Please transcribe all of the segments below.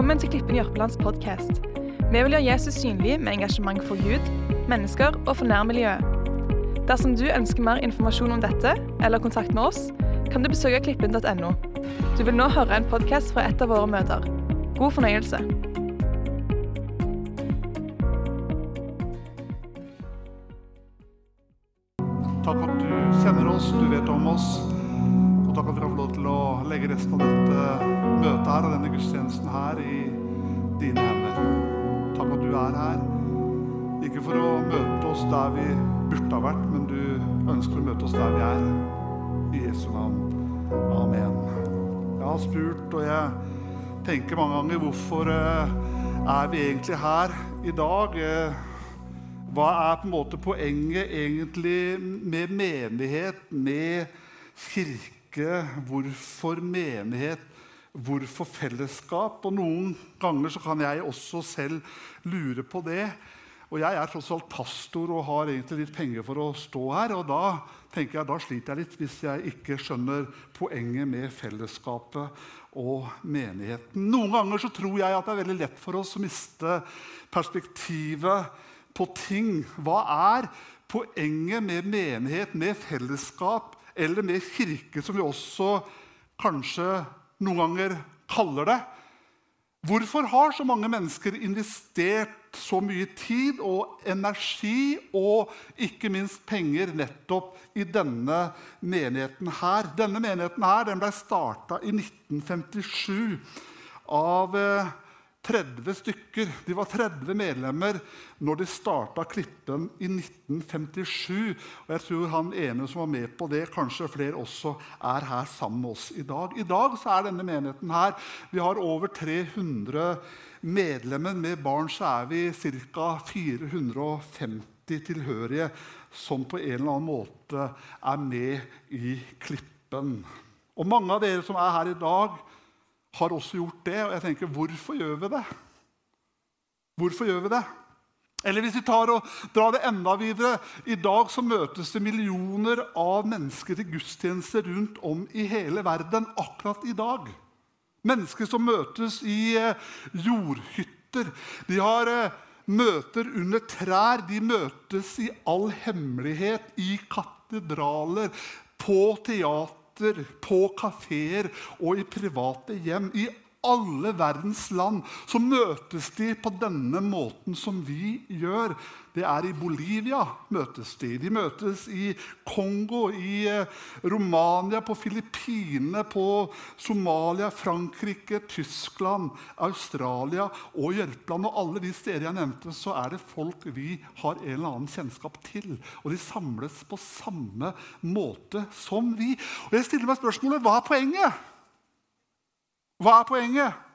Velkommen til Klippen Jørpelands podkast. Vi vil gjøre Jesus synlig med engasjement for Gud, mennesker og for nærmiljøet. Dersom du ønsker mer informasjon om dette eller kontakt med oss, kan du besøke klippen.no. Du vil nå høre en podkast fra et av våre møter. God fornøyelse. Takk at du kjenner oss, du vet om oss. Og takk at vi har fått lov til å legge resten av dette møtet her og denne gudstjenesten her i dine hender. Takk at du er her. Ikke for å møte oss der vi burde ha vært, men du ønsker å møte oss der vi er. I Jesu navn. Amen. Jeg har spurt, og jeg tenker mange ganger, hvorfor eh, er vi egentlig her i dag? Eh, hva er på en måte poenget egentlig med menighet, med kirke? Hvorfor menighet? Hvorfor fellesskap? Og noen ganger så kan jeg også selv lure på det. Og jeg er tross alt pastor og har egentlig litt penger for å stå her. Og da tenker jeg, da sliter jeg litt hvis jeg ikke skjønner poenget med fellesskapet og menigheten. Noen ganger så tror jeg at det er veldig lett for oss å miste perspektivet på ting. Hva er poenget med menighet, med fellesskap eller med kirke, som vi også kanskje noen ganger kaller det? Hvorfor har så mange mennesker investert så mye tid og energi og ikke minst penger nettopp i denne menigheten her? Denne menigheten her, den ble starta i 1957 av 30 stykker. De var 30 medlemmer når de starta Klippen i 1957. Og jeg tror han ene som var med på det, kanskje flere også, er her sammen med oss i dag. I dag så er denne menigheten her Vi har over 300 medlemmer. Med barn så er vi ca. 450 tilhørige som på en eller annen måte er med i Klippen. Og mange av dere som er her i dag, har også gjort det. Og jeg tenker, hvorfor gjør vi det? Hvorfor gjør vi det? Eller hvis vi tar og drar det enda videre I dag så møtes det millioner av mennesker til gudstjenester rundt om i hele verden. Akkurat i dag. Mennesker som møtes i jordhytter. De har møter under trær. De møtes i all hemmelighet i katedraler, på teater på kafeer og i private hjem. I alle verdens land så møtes de på denne måten som vi gjør. Det er i Bolivia møtes de. De møtes i Kongo, i Romania, på Filippinene, på Somalia, Frankrike, Tyskland, Australia og Jørpeland. Og alle de steder jeg nevnte, så er det folk vi har en eller annen kjennskap til. Og de samles på samme måte som vi. Og jeg stiller meg spørsmålet hva er poenget? Hva er poenget?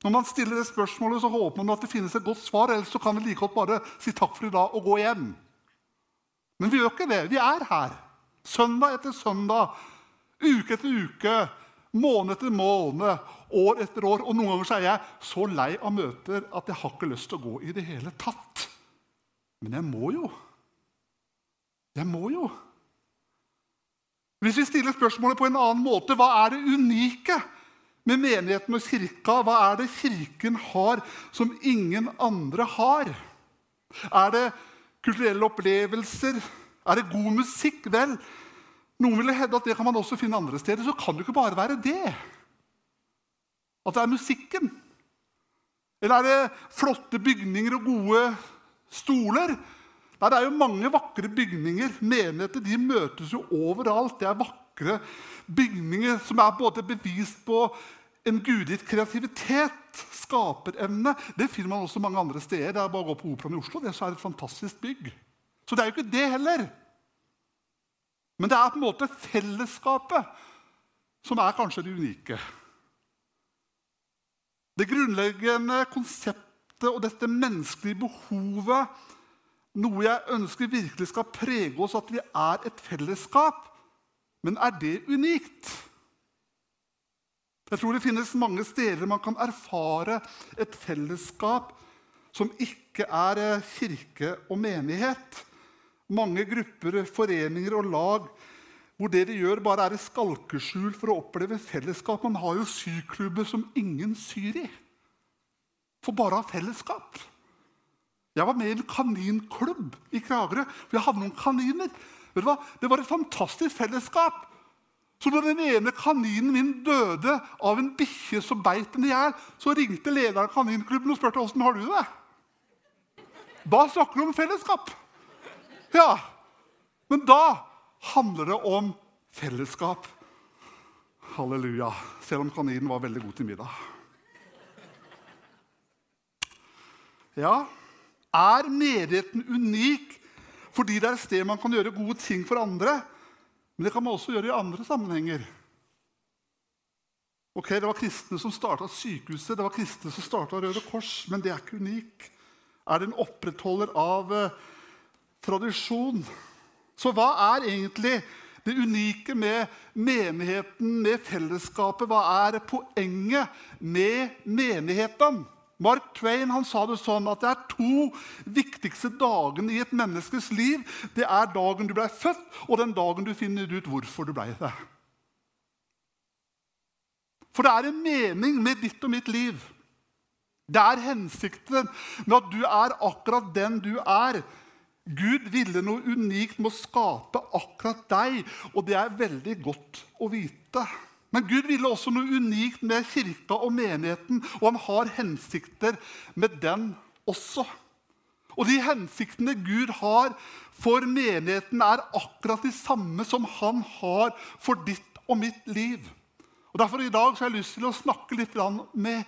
Når man stiller det spørsmålet, så håper man at det finnes et godt svar. Ellers så kan vi like godt bare si takk for i dag og gå hjem. Men vi gjør ikke det. Vi er her. Søndag etter søndag, uke etter uke, måned etter måned, år etter år. Og noen ganger er jeg så lei av møter at jeg har ikke lyst til å gå i det hele tatt. Men jeg må jo. Jeg må jo. Hvis vi stiller spørsmålet på en annen måte, hva er det unike med menigheten og kirka. Hva er det Kirken har som ingen andre har? Er det kulturelle opplevelser? Er det god musikk? Vel, noen ville hevde at det kan man også finne andre steder. Så kan det ikke bare være det. At det er musikken. Eller er det flotte bygninger og gode stoler? Nei, Det er jo mange vakre bygninger. Menigheter de møtes jo overalt. Det er vakre bygninger som er både bevis på en gudgitt kreativitet, skaperevne. Det finner man også mange andre steder. Det er bare å gå på Operaen i Oslo. Det er et fantastisk bygg. Så det er jo ikke det heller. Men det er på en måte fellesskapet som er kanskje det unike. Det grunnleggende konseptet og dette menneskelige behovet, noe jeg ønsker virkelig skal prege oss, at vi er et fellesskap. Men er det unikt? Jeg tror det finnes mange steder man kan erfare et fellesskap som ikke er eh, kirke og menighet. Mange grupper, foreninger og lag hvor det de gjør, bare er et skalkeskjul for å oppleve fellesskap. Man har jo syklubber som ingen syr i. for bare å ha fellesskap. Jeg var med i en kaninklubb i Kragerø. for Jeg hadde noen kaniner. Vet du hva? Det var et fantastisk fellesskap. Så når den ene kaninen min døde av en bikkje som beit den i hjel, så ringte lederen av kaninklubben og spurte åssen har du det. Da snakker du om fellesskap. Ja, Men da handler det om fellesskap. Halleluja. Selv om kaninen var veldig god til middag. Ja, er menigheten unik fordi det er et sted man kan gjøre gode ting for andre? Men det kan man også gjøre i andre sammenhenger. Ok, Det var kristne som starta sykehuset, det var kristne som starta Røde Kors, men det er ikke unik. Er det en opprettholder av eh, tradisjon? Så hva er egentlig det unike med menigheten, med fellesskapet? Hva er poenget med menigheten? Mark Twain han sa det sånn at det er to viktigste dagene i et menneskes liv. Det er dagen du ble født, og den dagen du finner ut hvorfor du ble det. For det er en mening med ditt og mitt liv. Det er hensikten med at du er akkurat den du er. Gud ville noe unikt med å skape akkurat deg, og det er veldig godt å vite. Men Gud ville også noe unikt med kirka og menigheten, og han har hensikter med den også. Og de hensiktene Gud har for menigheten, er akkurat de samme som han har for ditt og mitt liv. Og Derfor i dag har jeg lyst til å snakke litt med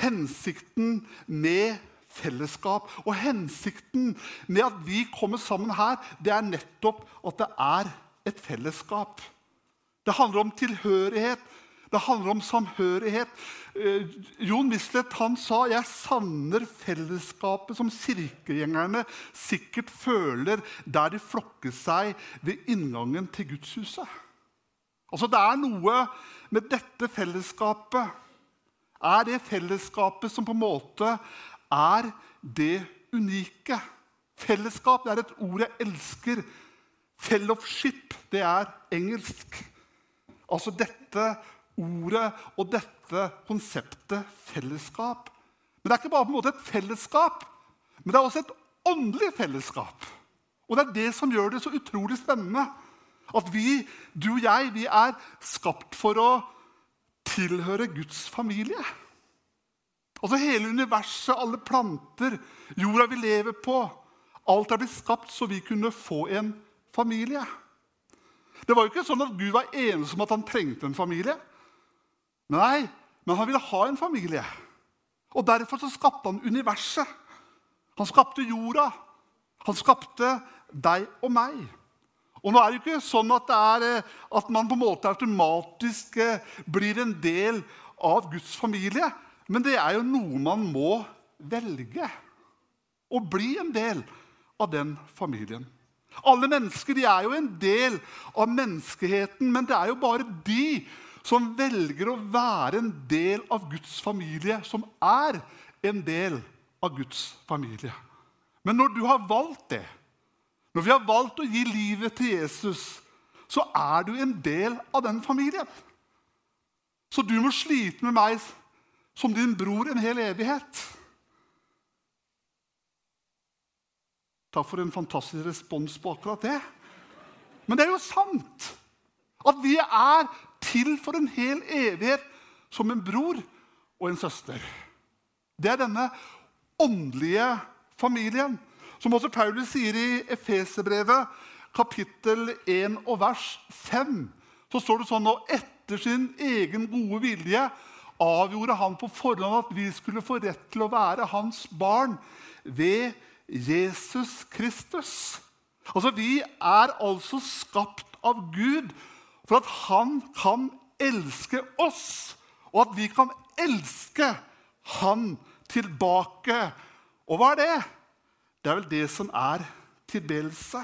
hensikten med fellesskap. Og hensikten med at vi kommer sammen her, det er nettopp at det er et fellesskap. Det handler om tilhørighet. Det handler om samhørighet. Eh, Jon Michelet han sa jeg savner fellesskapet som kirkegjengerne sikkert føler der de flokker seg ved inngangen til gudshuset. Altså, det er noe med dette fellesskapet Er det fellesskapet som på en måte er det unike? Fellesskap det er et ord jeg elsker. Fellowship, det er engelsk. Altså dette ordet og dette konseptet fellesskap. Men det er ikke bare på en måte et fellesskap, men det er også et åndelig fellesskap. Og det er det som gjør det så utrolig spennende. At vi, du og jeg, vi er skapt for å tilhøre Guds familie. Altså Hele universet, alle planter, jorda vi lever på. Alt er blitt skapt så vi kunne få en familie. Det var jo ikke sånn at Gud var ensom om at han trengte en familie. Nei, men han ville ha en familie. Og Derfor så skapte han universet. Han skapte jorda. Han skapte deg og meg. Og nå er det jo ikke sånn at, er, eh, at man på en måte automatisk eh, blir en del av Guds familie. Men det er jo noe man må velge. Å bli en del av den familien. Alle mennesker de er jo en del av menneskeheten, men det er jo bare de som velger å være en del av Guds familie, som er en del av Guds familie. Men når du har valgt det, når vi har valgt å gi livet til Jesus, så er du en del av den familien. Så du må slite med meg som din bror en hel evighet. Takk for en fantastisk respons på akkurat det. Men det er jo sant at vi er til for en hel evighet som en bror og en søster. Det er denne åndelige familien. Som også Paulus sier i Efeserbrevet, kapittel 1 og vers 5, så står det sånn Og etter sin egen gode vilje avgjorde han på forhånd at vi skulle få rett til å være hans barn ved Jesus Kristus. Altså, Vi er altså skapt av Gud for at han kan elske oss, og at vi kan elske han tilbake. Og hva er det? Det er vel det som er tilbedelse.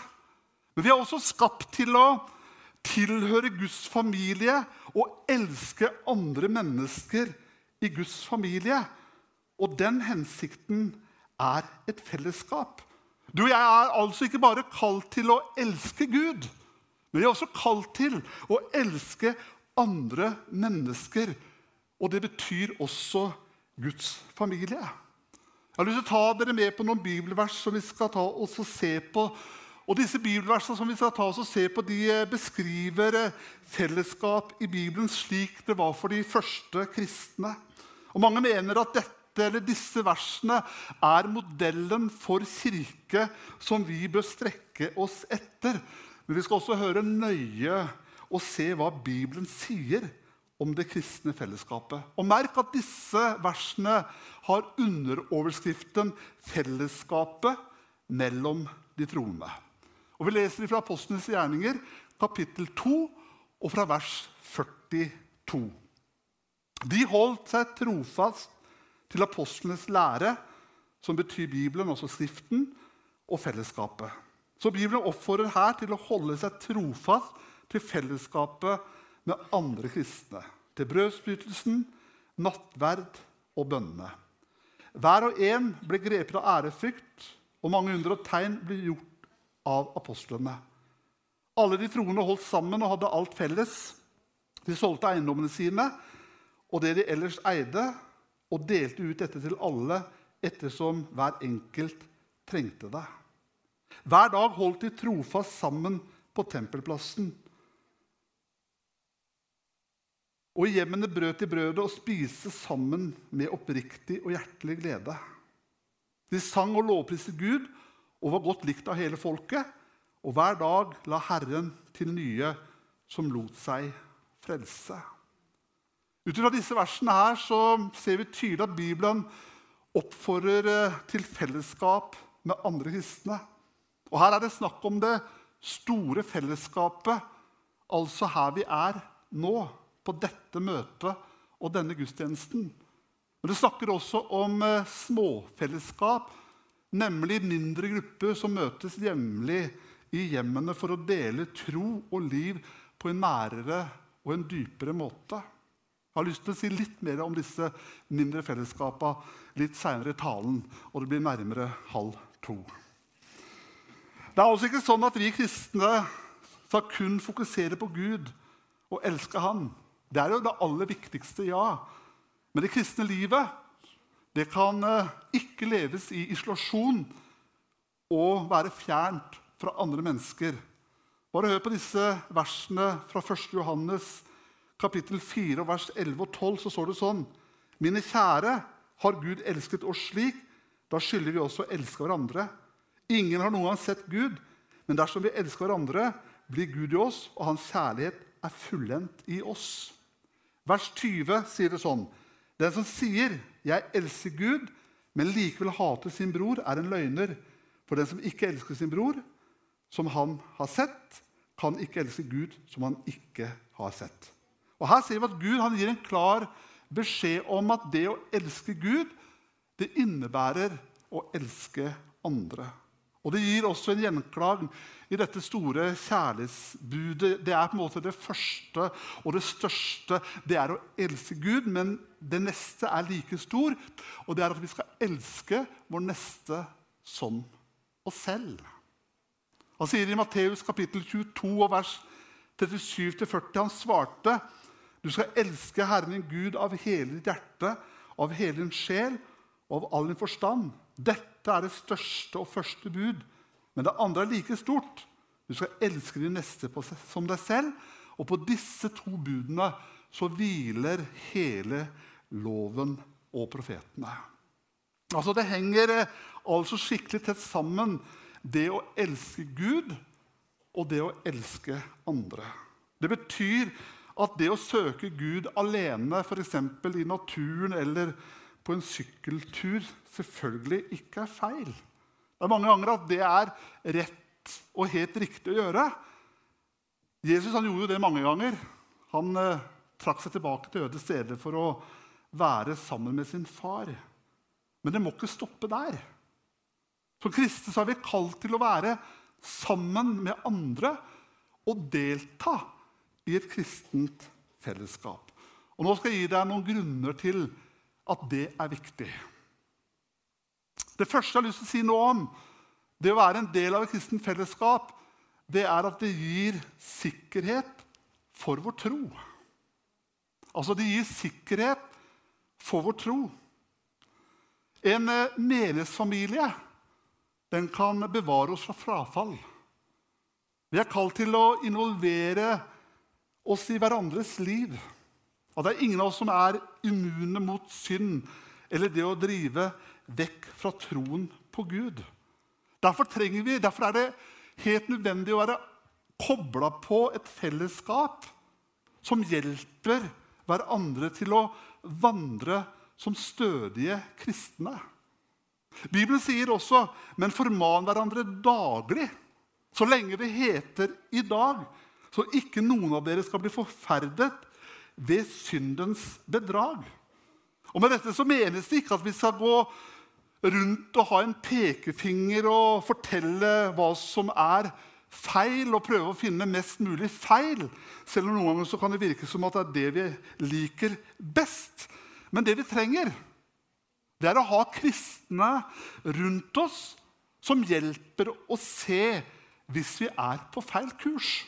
Men vi er også skapt til å tilhøre Guds familie og elske andre mennesker i Guds familie. Og den hensikten er et fellesskap. Du og jeg er altså ikke bare kalt til å elske Gud, men vi er også kalt til å elske andre mennesker. Og det betyr også Guds familie. Jeg har lyst til å ta dere med på noen bibelvers som vi skal ta og se på. Og disse bibelversene som vi skal ta oss og se på, de eh, beskriver eh, fellesskap i Bibelen slik det var for de første kristne. Og Mange mener at dette eller disse versene er modellen for kirke som vi bør strekke oss etter. Men vi skal også høre nøye og se hva Bibelen sier om det kristne fellesskapet. Og Merk at disse versene har underoverskriften 'Fellesskapet mellom de troende'. Og Vi leser fra Apostlenes gjerninger, kapittel 2, og fra vers 42. De holdt seg trofast til apostlenes lære, som betyr Bibelen, altså Skriften, og fellesskapet. Så Bibelen oppfordrer her til å holde seg trofast til fellesskapet med andre kristne. Til brødsbrytelsen, nattverd og bønnene. Hver og en ble grepet av ærefrykt, og mange og tegn ble gjort av apostlene. Alle de troende holdt sammen og hadde alt felles. De solgte eiendommene sine og det de ellers eide, og delte ut dette til alle ettersom hver enkelt trengte det. Hver dag holdt de trofast sammen på tempelplassen Og i hjemmene brøt de brødet og spiste sammen med oppriktig og hjertelig glede. De sang og lovpriste Gud og var godt likt av hele folket. Og hver dag la Herren til nye som lot seg frelse. Ut fra disse versene her så ser vi tydelig at Bibelen oppfordrer eh, til fellesskap med andre kristne. Og Her er det snakk om det store fellesskapet, altså her vi er nå på dette møtet og denne gudstjenesten. Men det snakker også om eh, småfellesskap, nemlig mindre grupper som møtes jevnlig i hjemmene for å dele tro og liv på en nærere og en dypere måte. Jeg har lyst til å si litt mer om disse mindre fellesskapene litt seinere i talen, og det blir nærmere halv to. Det er altså ikke sånn at vi kristne skal kun fokusere på Gud og elske Han. Det er jo det aller viktigste, ja. Men det kristne livet det kan eh, ikke leves i isolasjon og være fjernt fra andre mennesker. Bare hør på disse versene fra 1. Johannes kapittel 4, vers 11 og 12. Så står det sånn.: Mine kjære, har Gud elsket oss slik, da skylder vi også å elske hverandre. Ingen har noen gang sett Gud, men dersom vi elsker hverandre, blir Gud i oss, og hans kjærlighet er fullendt i oss. Vers 20 sier det sånn.: Den som sier 'Jeg elsker Gud', men likevel hater sin bror, er en løgner. For den som ikke elsker sin bror, som han har sett, kan ikke elske Gud, som han ikke har sett. Og Her ser vi at Gud gir en klar beskjed om at det å elske Gud, det innebærer å elske andre. Og Det gir også en gjenklang i dette store kjærlighetsbudet. Det er på en måte det første og det største. Det er å elske Gud, men det neste er like stor. Og det er at vi skal elske vår neste som oss selv. Han sier i Matteus kapittel 22 og vers 37-40 Han svarte du skal elske Herren din Gud av hele ditt hjerte, av hele din sjel og av all din forstand. Dette er det største og første bud. Men det andre er like stort. Du skal elske din neste som deg selv. Og på disse to budene så hviler hele loven og profetene. Altså Det henger eh, altså skikkelig tett sammen, det å elske Gud og det å elske andre. Det betyr at det å søke Gud alene, f.eks. i naturen eller på en sykkeltur selvfølgelig ikke er feil. Det er mange ganger at det er rett og helt riktig å gjøre. Jesus gjorde jo det mange ganger. Han eh, trakk seg tilbake til øde steder for å være sammen med sin far. Men det må ikke stoppe der. Som kristne så er vi kalt til å være sammen med andre og delta i et kristent fellesskap. Og Nå skal jeg gi deg noen grunner til at det er viktig. Det første jeg har lyst til å si noe om, det å være en del av et kristent fellesskap, det er at det gir sikkerhet for vår tro. Altså, det gir sikkerhet for vår tro. En eh, menighetsfamilie den kan bevare oss fra frafall. Vi er kalt til å involvere oss i hverandres liv. At det er ingen av oss som er immune mot synd eller det å drive vekk fra troen på Gud. Derfor, trenger vi, derfor er det helt nødvendig å være kobla på et fellesskap som hjelper hverandre til å vandre som stødige kristne. Bibelen sier også 'men forman hverandre daglig', så lenge det heter 'i dag', så ikke noen av dere skal bli forferdet ved syndens bedrag. Og Med dette så menes det ikke at vi skal gå rundt og ha en pekefinger og fortelle hva som er feil, og prøve å finne mest mulig feil. Selv om noen ganger så kan det virke som at det er det vi liker best. Men det vi trenger, det er å ha kristne rundt oss som hjelper å se hvis vi er på feil kurs.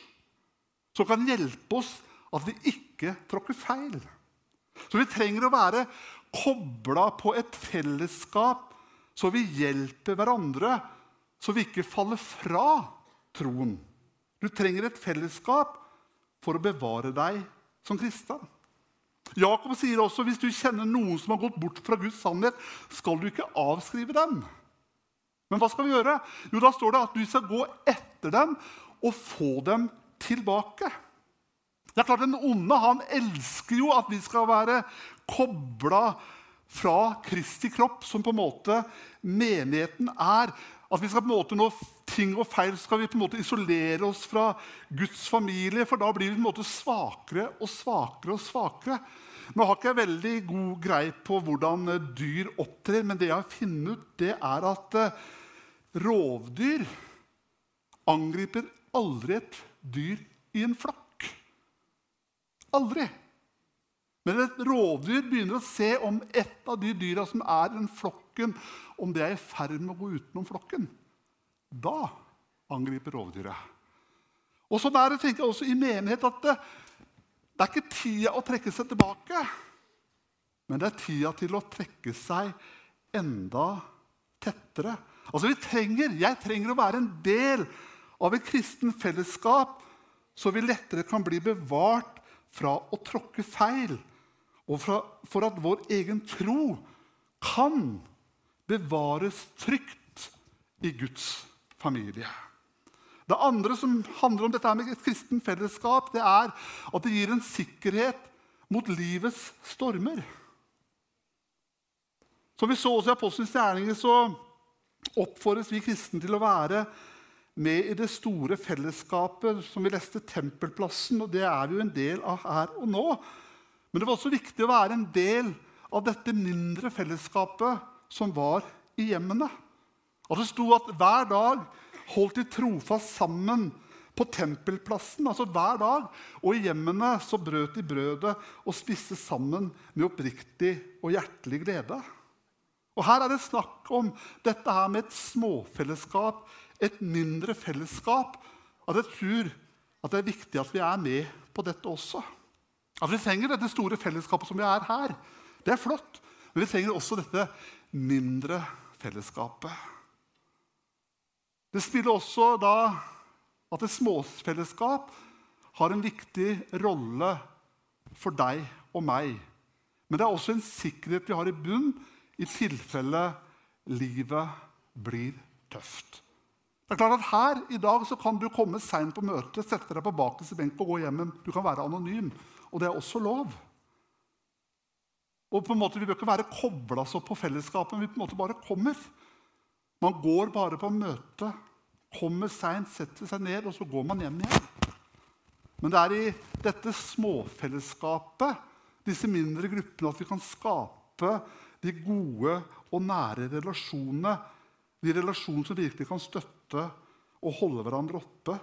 Som kan hjelpe oss at vi ikke tråkker feil. Så vi trenger å være kobla på et fellesskap, så vi hjelper hverandre, så vi ikke faller fra troen. Du trenger et fellesskap for å bevare deg som kristen. Jakob sier også hvis du kjenner noen som har gått bort fra Guds sannhet, skal du ikke avskrive dem. Men hva skal vi gjøre? Jo, Da står det at du skal gå etter dem og få dem tilbake. Det er klart Den onde han elsker jo at vi skal være kobla fra Kristi kropp, som på en måte menigheten er. At vi skal på en måte Når ting og feil skal vi på en måte isolere oss fra Guds familie, for da blir vi på en måte svakere og svakere og svakere. Nå har ikke jeg veldig god greie på hvordan dyr opptrer, men det jeg har funnet ut, det er at eh, rovdyr angriper aldri et dyr i en flokk. Aldri. Men et rovdyr begynner å se om et av de dyra som er i den flokken, om det er i ferd med å gå utenom flokken. Da angriper rovdyret. Og sånn er det tenker jeg også i menighet at det, det er ikke tida å trekke seg tilbake, men det er tida til å trekke seg enda tettere. Altså vi trenger, Jeg trenger å være en del av et kristen fellesskap, så vi lettere kan bli bevart fra å tråkke feil og for at vår egen tro kan bevares trygt i Guds familie. Det andre som handler om dette med et kristen fellesskap, det er at det gir en sikkerhet mot livets stormer. Som vi så også i Apostelens gjerninger, så oppfordres vi kristne til å være med i det store fellesskapet som vi leste Tempelplassen, og det er vi jo en del av her og nå. Men det var også viktig å være en del av dette mindre fellesskapet som var i hjemmene. Og Det sto at hver dag holdt de trofast sammen på tempelplassen. altså hver dag. Og i hjemmene så brøt de brødet og spiste sammen med oppriktig og hjertelig glede. Og Her er det snakk om dette her med et småfellesskap, et mindre fellesskap. At jeg tror at det er viktig at vi er med på dette også. At vi trenger dette store fellesskapet som vi er her, det er flott. Men vi trenger også dette mindre fellesskapet. Det spiller også da at et småfellesskap har en viktig rolle for deg og meg. Men det er også en sikkerhet vi har i bunn i tilfelle livet blir tøft. Det er klart at Her i dag så kan du komme seint på møtet, sette deg på bakerste benk og gå hjem. Du kan være anonym. Og det er også lov. Og på en måte, Vi bør ikke være kobla på fellesskapet, men vi på en måte bare kommer. Man går bare på møte, kommer seint, setter seg ned, og så går man hjem igjen. Men det er i dette småfellesskapet, disse mindre gruppene, at vi kan skape de gode og nære relasjonene. De relasjonene som virkelig kan støtte og holde hverandre oppe.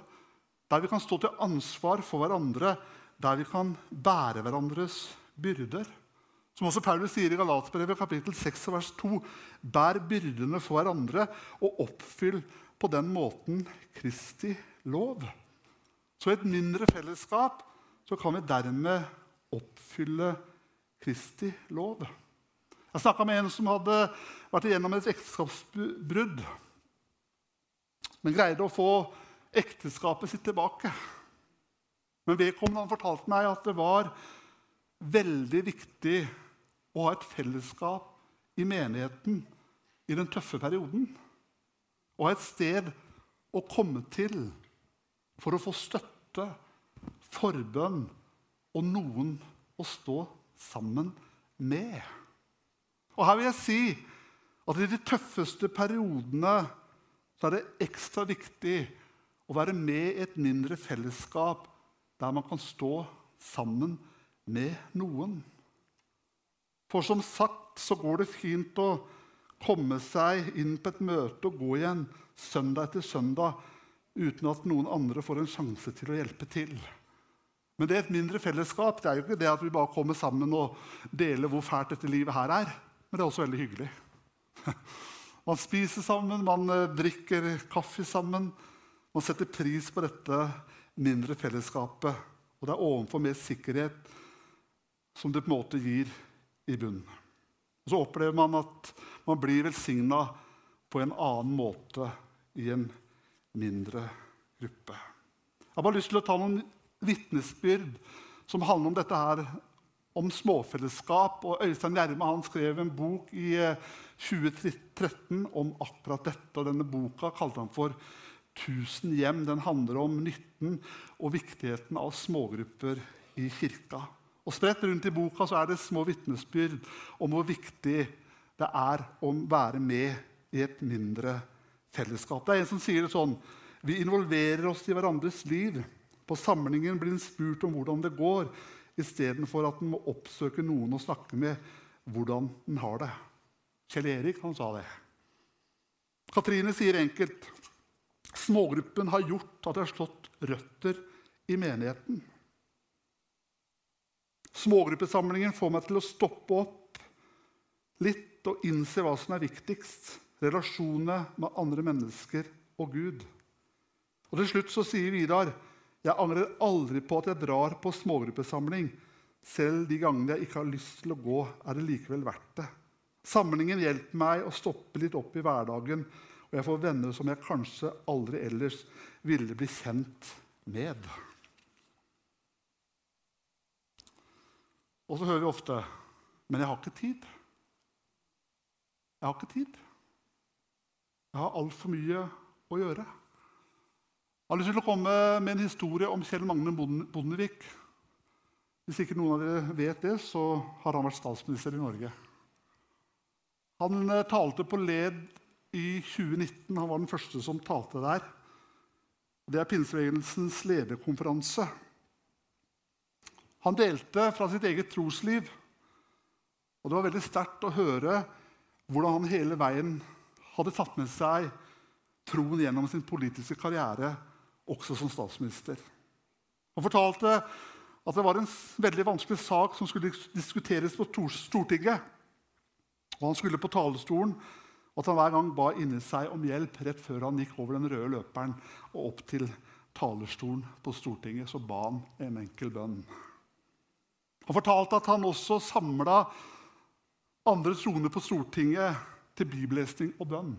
Der vi kan stå til ansvar for hverandre der vi kan bære hverandres byrder. Som også Paulus sier i Galatbrevet kapittel 6 vers 2.: Bær byrdene for hverandre og oppfyll på den måten Kristi lov. Så i et mindre fellesskap kan vi dermed oppfylle Kristi lov. Jeg snakka med en som hadde vært igjennom et ekteskapsbrudd, men greide å få ekteskapet sitt tilbake. Men vedkommende fortalte meg at det var veldig viktig å ha et fellesskap i menigheten i den tøffe perioden. Og ha et sted å komme til for å få støtte, forbønn og noen å stå sammen med. Og her vil jeg si at i de tøffeste periodene så er det ekstra viktig å være med i et mindre fellesskap der man kan stå sammen med noen. For som sagt så går det fint å komme seg inn på et møte og gå igjen søndag etter søndag uten at noen andre får en sjanse til å hjelpe til. Men det er et mindre fellesskap. Det er jo ikke det at vi bare kommer sammen og deler hvor fælt dette livet her er. Men det er også veldig hyggelig. Man spiser sammen, man eh, drikker kaffe sammen. Man setter pris på dette mindre fellesskapet. Og det er overfor mer sikkerhet som det på en måte gir i bunnen. Og så opplever man at man blir velsigna på en annen måte i en mindre gruppe. Jeg har bare lyst til å ta noen vitnesbyrd som handler om dette her om småfellesskap. Og Øystein Gjerme skrev en bok i 2013 eh, om akkurat dette. og Denne boka kalte han for 'Tusen hjem'. Den handler om nytten og viktigheten av smågrupper i kirka. Og Spredt rundt i boka er det små vitnesbyrd om hvor viktig det er å være med i et mindre fellesskap. Det er en som sier det sånn Vi involverer oss i hverandres liv. På samlingen blir en spurt om hvordan det går istedenfor at en må oppsøke noen å snakke med hvordan en har det. Kjell Erik han sa det. Katrine sier enkelt smågruppen har gjort at det har slått røtter i menigheten. Smågruppesamlingen får meg til å stoppe opp litt og innse hva som er viktigst. Relasjonene med andre mennesker og Gud. Og Til slutt så sier Vidar jeg angrer aldri på at jeg drar på smågruppesamling. Selv de gangene jeg ikke har lyst til å gå, er det likevel verdt det. Samlingen hjelper meg å stoppe litt opp i hverdagen, og jeg får venner som jeg kanskje aldri ellers ville bli kjent med. Og så hører vi ofte Men jeg har ikke tid. Jeg har ikke tid. Jeg har altfor mye å gjøre. Jeg har lyst til å komme med en historie om Kjell Magne Bondevik. Hvis ikke noen av dere vet det, så har han vært statsminister i Norge. Han eh, talte på LED i 2019. Han var den første som talte der. Det er pinsebevegelsens lederkonferanse. Han delte fra sitt eget trosliv. Og det var veldig sterkt å høre hvordan han hele veien hadde tatt med seg troen gjennom sin politiske karriere også som statsminister. Han fortalte at det var en veldig vanskelig sak som skulle diskuteres på Stortinget. Og Han skulle på talerstolen, at han hver gang ba inni seg om hjelp rett før han gikk over den røde løperen og opp til talerstolen på Stortinget, så ba han en enkel bønn. Han fortalte at han også samla andre troende på Stortinget til bibellesning og bønn.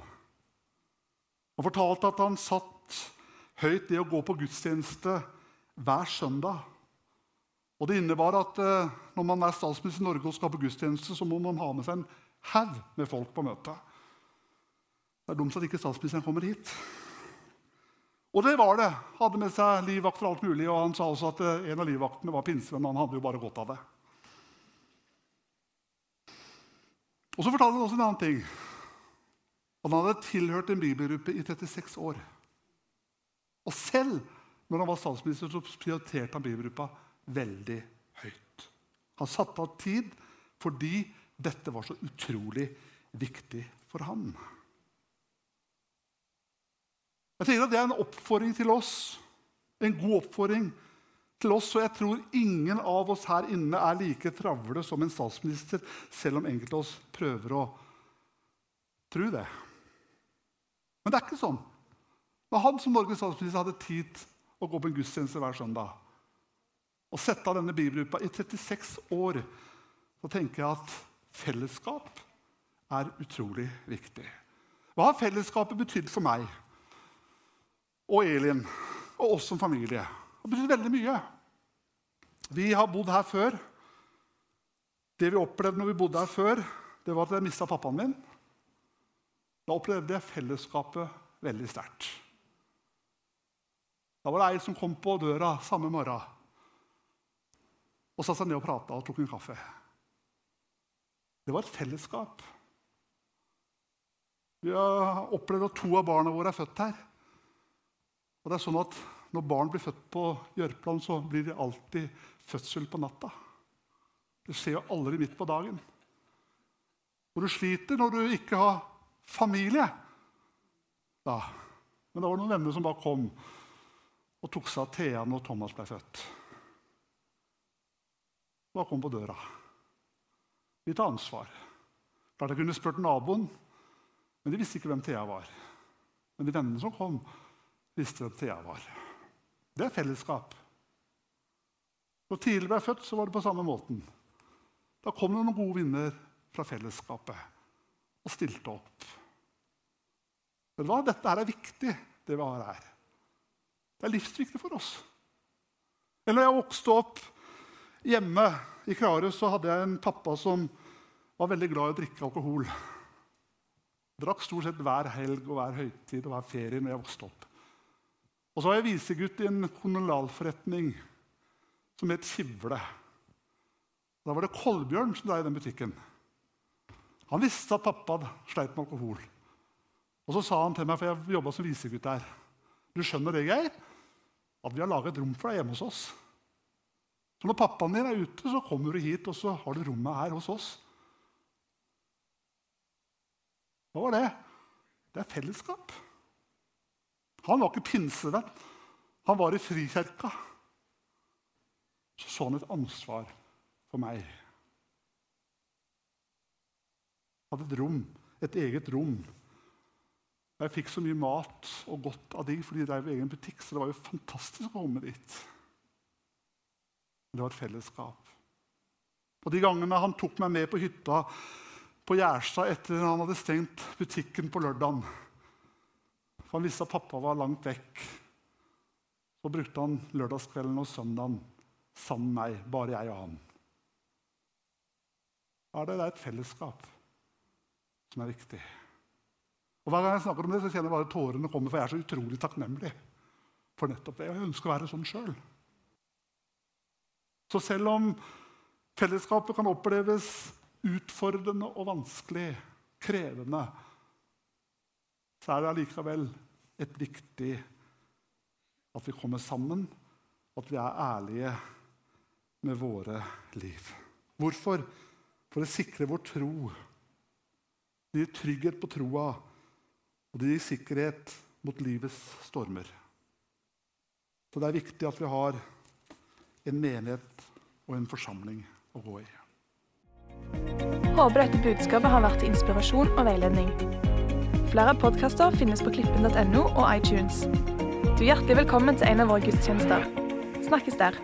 Han fortalte at han satt høyt det å gå på gudstjeneste hver søndag. Og Det innebar at eh, når man er statsminister i Norge og skal på gudstjeneste, så må man ha med seg en haug med folk på møtet. Det er dumt at ikke statsministeren kommer hit. Og det var det. Hadde med seg livvakt for alt mulig. Og han sa også at eh, en av livvaktene var pinsevenn. Han hadde jo bare godt av det. Og så fortalte han også en annen ting. Han hadde tilhørt en bibelgruppe i 36 år. Og selv når han var statsminister, så prioriterte han bibelgruppa veldig høyt. Han satte av tid fordi dette var så utrolig viktig for ham. Jeg tenker at Det er en oppfordring til oss, en god oppfordring til oss. Og jeg tror ingen av oss her inne er like travle som en statsminister, selv om enkelte av oss prøver å tro det. Men det er ikke sånn. Når han som Norges statsminister hadde tid å gå på en gudstjeneste hver søndag og sette av denne bibelgruppa i 36 år, så tenker jeg at fellesskap er utrolig viktig. Hva har fellesskapet betydd for meg og Elin og oss som familie? Det har betydd veldig mye. Vi har bodd her før. Det vi opplevde når vi bodde her før, det var at jeg mista pappaen min. Da opplevde jeg fellesskapet veldig sterkt. Da var det ei som kom på døra samme morgen og satte seg ned og prata og tok en kaffe. Det var et fellesskap. Vi har opplevd at to av barna våre er født her. Og det er sånn at Når barn blir født på Jørpeland, så blir det alltid fødsel på natta. Det skjer jo aldri midt på dagen. Og du sliter når du ikke har familie. Da. Men det var noen venner som bare kom og tok seg av Thea når Thomas ble født. Hva kom på døra. Vi tar ansvar. Klart jeg kunne spurt naboen, men de visste ikke hvem Thea var. Men de vennene som kom, visste hvem Thea var. Det er fellesskap. Når tidlig ble født, så var det på samme måten. Da kom det noen gode vinner fra fellesskapet og stilte opp. Men? Dette er viktig, det vi har her. Det er livsviktig for oss. Eller jeg vokste opp hjemme i Kragerø, så hadde jeg en pappa som var veldig glad i å drikke alkohol. Drakk stort sett hver helg og hver høytid og hver ferie når jeg vokste opp. Og så var jeg visegutt i en kommunalforretning som het Skivle. Da var det Kolbjørn som drev den butikken. Han visste at pappa sleit med alkohol. Og så sa han til meg, for jeg jobba som visegutt der Du skjønner det, Geir? At vi har laget et rom for deg hjemme hos oss. Så når pappaen din er ute, så kommer du hit, og så har du rommet her hos oss. Hva var det? Det er fellesskap. Han var ikke pinsevenn. Han var i Frikirka. Så så han et ansvar for meg. Han hadde et rom, et eget rom. Jeg fikk så mye mat og godt av de, fordi de drev egen butikk. Så det var jo fantastisk å komme dit. Det var et fellesskap. Og De gangene han tok meg med på hytta på Gjerstad etter at han hadde stengt butikken på lørdagen For han visste at pappa var langt vekk. Så brukte han lørdagskvelden og søndagen sammen med meg, bare jeg og han. Det er et fellesskap som er viktig. Og Hver gang jeg snakker om det, så kjenner jeg bare tårene komme, for jeg er så utrolig takknemlig for nettopp det. Og Jeg ønsker å være sånn sjøl. Så selv om fellesskapet kan oppleves utfordrende og vanskelig, krevende, så er det allikevel et viktig at vi kommer sammen, at vi er ærlige med våre liv. Hvorfor? For å sikre vår tro. Det gir trygghet på troa, og det gir sikkerhet mot livets stormer. Så det er viktig at vi har en menighet og en forsamling å gå i. Håper dette budskapet har vært inspirasjon og veiledning. Flere podkaster finnes på klippen.no og iTunes. Du er hjertelig velkommen til en av våre gudstjenester. Snakkes der.